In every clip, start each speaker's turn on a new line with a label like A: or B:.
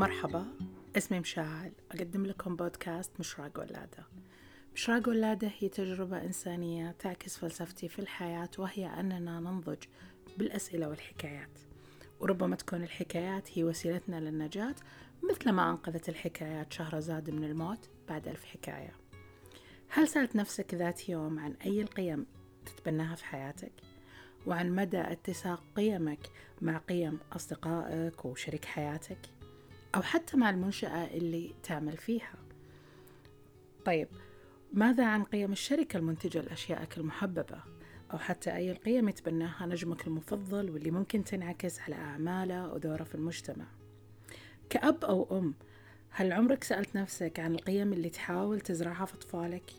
A: مرحبا. اسمي مشاعل. أقدم لكم بودكاست مشراق ولادة مشراق ولادة هي تجربة إنسانية تعكس فلسفتي في الحياة وهي أننا ننضج بالأسئلة والحكايات. وربما تكون الحكايات هي وسيلتنا للنجاة مثل ما أنقذت الحكايات شهرزاد من الموت بعد ألف حكاية. هل سألت نفسك ذات يوم عن أي القيم تتبناها في حياتك؟ وعن مدى اتساق قيمك مع قيم أصدقائك وشريك حياتك؟ أو حتى مع المنشأة اللي تعمل فيها. طيب ماذا عن قيم الشركة المنتجة لأشيائك المحببة؟ أو حتى أي القيم يتبناها نجمك المفضل واللي ممكن تنعكس على أعماله ودوره في المجتمع؟ كأب أو أم هل عمرك سألت نفسك عن القيم اللي تحاول تزرعها في أطفالك؟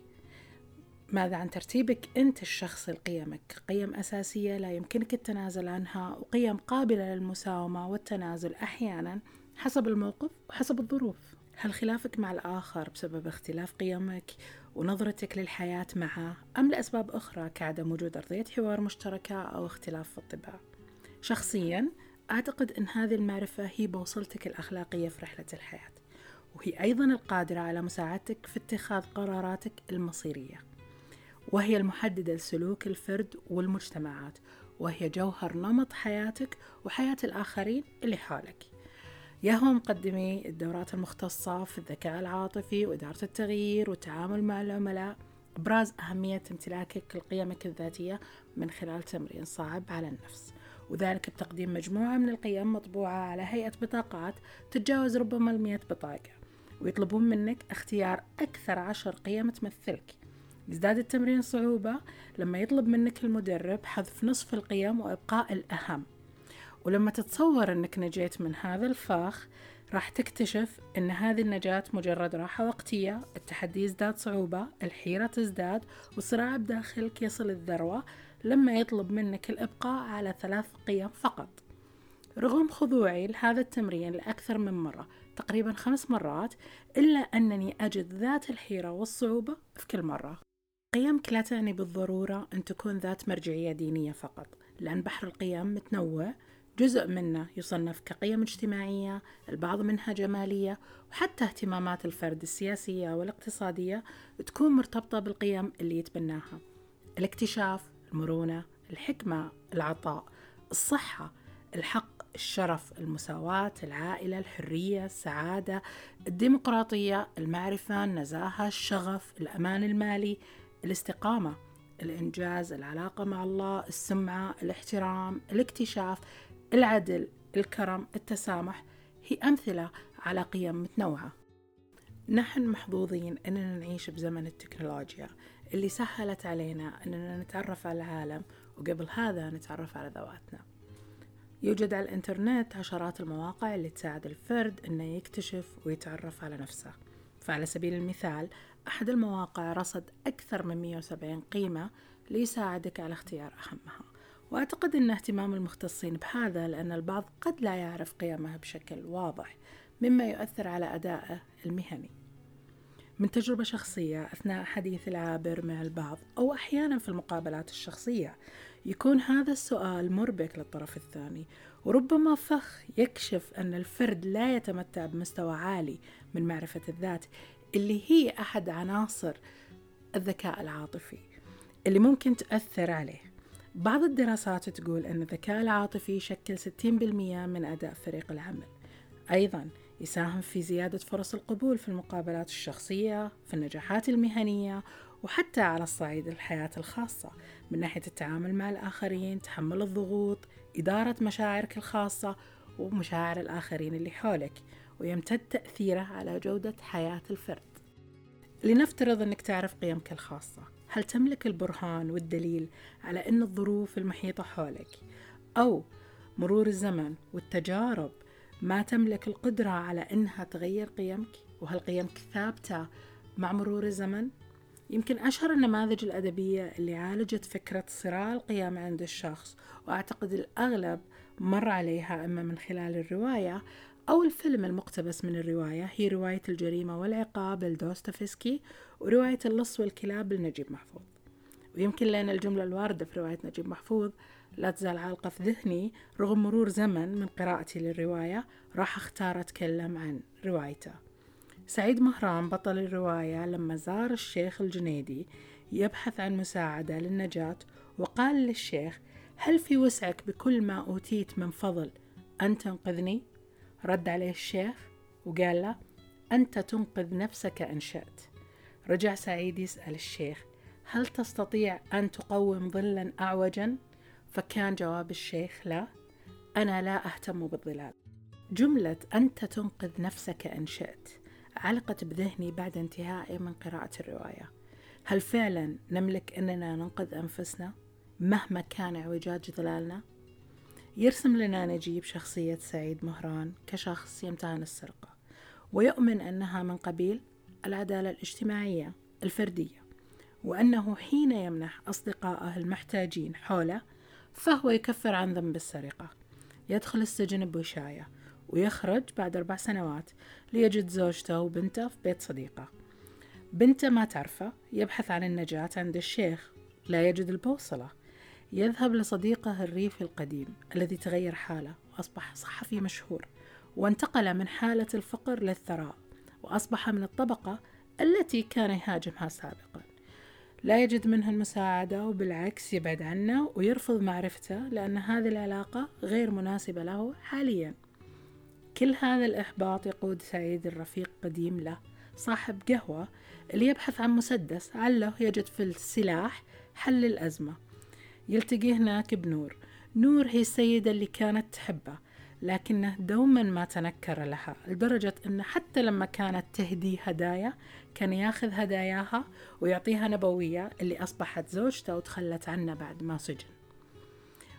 A: ماذا عن ترتيبك أنت الشخصي لقيمك؟ قيم أساسية لا يمكنك التنازل عنها وقيم قابلة للمساومة والتنازل أحيانا حسب الموقف وحسب الظروف. هل خلافك مع الآخر بسبب اختلاف قيمك ونظرتك للحياة معه أم لأسباب أخرى كعدم وجود أرضية حوار مشتركة أو اختلاف في الطباع؟ شخصيا أعتقد أن هذه المعرفة هي بوصلتك الأخلاقية في رحلة الحياة وهي أيضا القادرة على مساعدتك في اتخاذ قراراتك المصيرية وهي المحددة لسلوك الفرد والمجتمعات وهي جوهر نمط حياتك وحياة الآخرين اللي حولك. يا هو مقدمي الدورات المختصة في الذكاء العاطفي وإدارة التغيير والتعامل مع العملاء. إبراز أهمية امتلاكك لقيمك الذاتية من خلال تمرين صعب على النفس. وذلك بتقديم مجموعة من القيم مطبوعة على هيئة بطاقات تتجاوز ربما المئة بطاقة ويطلبون منك اختيار أكثر عشر قيم تمثلك. يزداد التمرين صعوبة لما يطلب منك المدرب حذف نصف القيم وإبقاء الأهم. ولما تتصور أنك نجيت من هذا الفاخ راح تكتشف أن هذه النجاة مجرد راحة وقتية التحدي يزداد صعوبة الحيرة تزداد والصراع بداخلك يصل الذروة لما يطلب منك الإبقاء على ثلاث قيم فقط. رغم خضوعي لهذا التمرين لأكثر من مرة تقريبا خمس مرات إلا أنني أجد ذات الحيرة والصعوبة في كل مرة. قيمك لا تعني بالضرورة أن تكون ذات مرجعية دينية فقط لأن بحر القيم متنوع جزء منه يصنف كقيم اجتماعية البعض منها جمالية وحتى اهتمامات الفرد السياسية والاقتصادية تكون مرتبطة بالقيم اللي يتبناها. الاكتشاف المرونة الحكمة العطاء الصحة الحق الشرف المساواة العائلة الحرية السعادة الديمقراطية المعرفة النزاهة الشغف الأمان المالي الاستقامة الإنجاز العلاقة مع الله السمعة الاحترام الاكتشاف العدل الكرم التسامح هي أمثلة على قيم متنوعة. نحن محظوظين أننا نعيش بزمن التكنولوجيا اللي سهلت علينا أننا نتعرف على العالم وقبل هذا نتعرف على ذواتنا. يوجد على الإنترنت عشرات المواقع اللي تساعد الفرد أنه يكتشف ويتعرف على نفسه. فعلى سبيل المثال أحد المواقع رصد أكثر من 170 قيمة ليساعدك على اختيار أهمها. وأعتقد أن اهتمام المختصين بهذا لأن البعض قد لا يعرف قيمه بشكل واضح مما يؤثر على أدائه المهني. من تجربة شخصية أثناء حديث العابر مع البعض أو أحيانا في المقابلات الشخصية يكون هذا السؤال مربك للطرف الثاني وربما فخ يكشف أن الفرد لا يتمتع بمستوى عالي من معرفة الذات اللي هي أحد عناصر الذكاء العاطفي اللي ممكن تأثر عليه. بعض الدراسات تقول أن الذكاء العاطفي يشكل 60% من أداء فريق العمل. أيضا يساهم في زيادة فرص القبول في المقابلات الشخصية في النجاحات المهنية وحتى على الصعيد الحياة الخاصة. من ناحية التعامل مع الآخرين تحمل الضغوط إدارة مشاعرك الخاصة ومشاعر الآخرين اللي حولك. ويمتد تأثيره على جودة حياة الفرد. لنفترض أنك تعرف قيمك الخاصة. هل تملك البرهان والدليل على أن الظروف المحيطة حولك أو مرور الزمن والتجارب ما تملك القدرة على أنها تغير قيمك وهل قيمك ثابتة مع مرور الزمن؟ يمكن أشهر النماذج الأدبية اللي عالجت فكرة صراع القيم عند الشخص وأعتقد الأغلب مر عليها إما من خلال الرواية أو الفيلم المقتبس من الرواية هي رواية الجريمة والعقاب لدوستوفسكي ورواية اللص والكلاب لنجيب محفوظ ويمكن لأن الجملة الواردة في رواية نجيب محفوظ لا تزال عالقة في ذهني رغم مرور زمن من قراءتي للرواية راح أختار أتكلم عن روايته سعيد مهران بطل الرواية لما زار الشيخ الجنيدي يبحث عن مساعدة للنجاة وقال للشيخ هل في وسعك بكل ما أوتيت من فضل أن تنقذني؟ رد عليه الشيخ وقال له أنت تنقذ نفسك إن شئت رجع سعيد يسأل الشيخ هل تستطيع أن تقوم ظلا أعوجا؟ فكان جواب الشيخ لا أنا لا أهتم بالظلال جملة أنت تنقذ نفسك إن شئت علقت بذهني بعد انتهائي من قراءة الرواية هل فعلا نملك أننا ننقذ أنفسنا مهما كان اعوجاج ظلالنا؟ يرسم لنا نجيب شخصية سعيد مهران كشخص يمتهن السرقة ويؤمن أنها من قبيل العدالة الاجتماعية الفردية وأنه حين يمنح أصدقائه المحتاجين حوله فهو يكفر عن ذنب السرقة. يدخل السجن بوشاية ويخرج بعد أربع سنوات ليجد زوجته وبنته في بيت صديقة. بنته ما تعرفه يبحث عن النجاة عند الشيخ لا يجد البوصلة. يذهب لصديقه الريفي القديم الذي تغير حاله وأصبح صحفي مشهور وانتقل من حالة الفقر للثراء وأصبح من الطبقة التي كان يهاجمها سابقا. لا يجد منها المساعدة وبالعكس يبعد عنه ويرفض معرفته لأن هذه العلاقة غير مناسبة له حاليا. كل هذا الإحباط يقود سعيد الرفيق قديم له صاحب قهوة اللي يبحث عن مسدس عله يجد في السلاح حل الأزمة. يلتقي هناك بنور نور هي السيدة اللي كانت تحبه لكنه دوما ما تنكر لها لدرجة أنه حتى لما كانت تهدي هدايا كان ياخذ هداياها ويعطيها نبوية اللي أصبحت زوجته وتخلت عنه بعد ما سجن.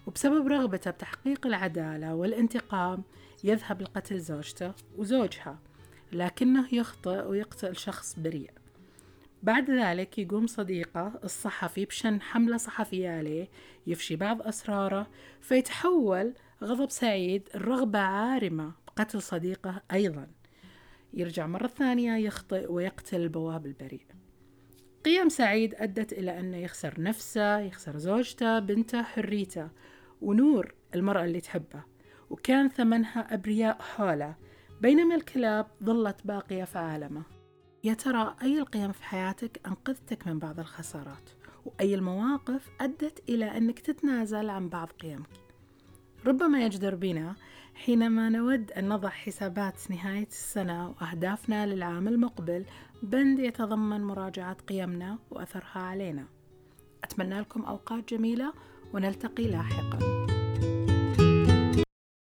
A: وبسبب رغبته بتحقيق العدالة والانتقام يذهب لقتل زوجته وزوجها لكنه يخطئ ويقتل شخص بريء. بعد ذلك يقوم صديقه الصحفي بشن حملة صحفية عليه يفشي بعض أسراره فيتحول غضب سعيد الرغبة عارمة بقتل صديقه أيضا. يرجع مرة ثانية يخطئ ويقتل البواب البريء. قيم سعيد أدت إلى أنه يخسر نفسه يخسر زوجته بنته حريته ونور المرأة اللي تحبه. وكان ثمنها أبرياء حوله بينما الكلاب ظلت باقية في عالمه. يا ترى أي القيم في حياتك أنقذتك من بعض الخسارات؟ وأي المواقف أدت إلى أنك تتنازل عن بعض قيمك؟ ربما يجدر بنا حينما نود أن نضع حسابات نهاية السنة وأهدافنا للعام المقبل بند يتضمن مراجعة قيمنا وأثرها علينا. أتمنى لكم أوقات جميلة ونلتقي لاحقاً.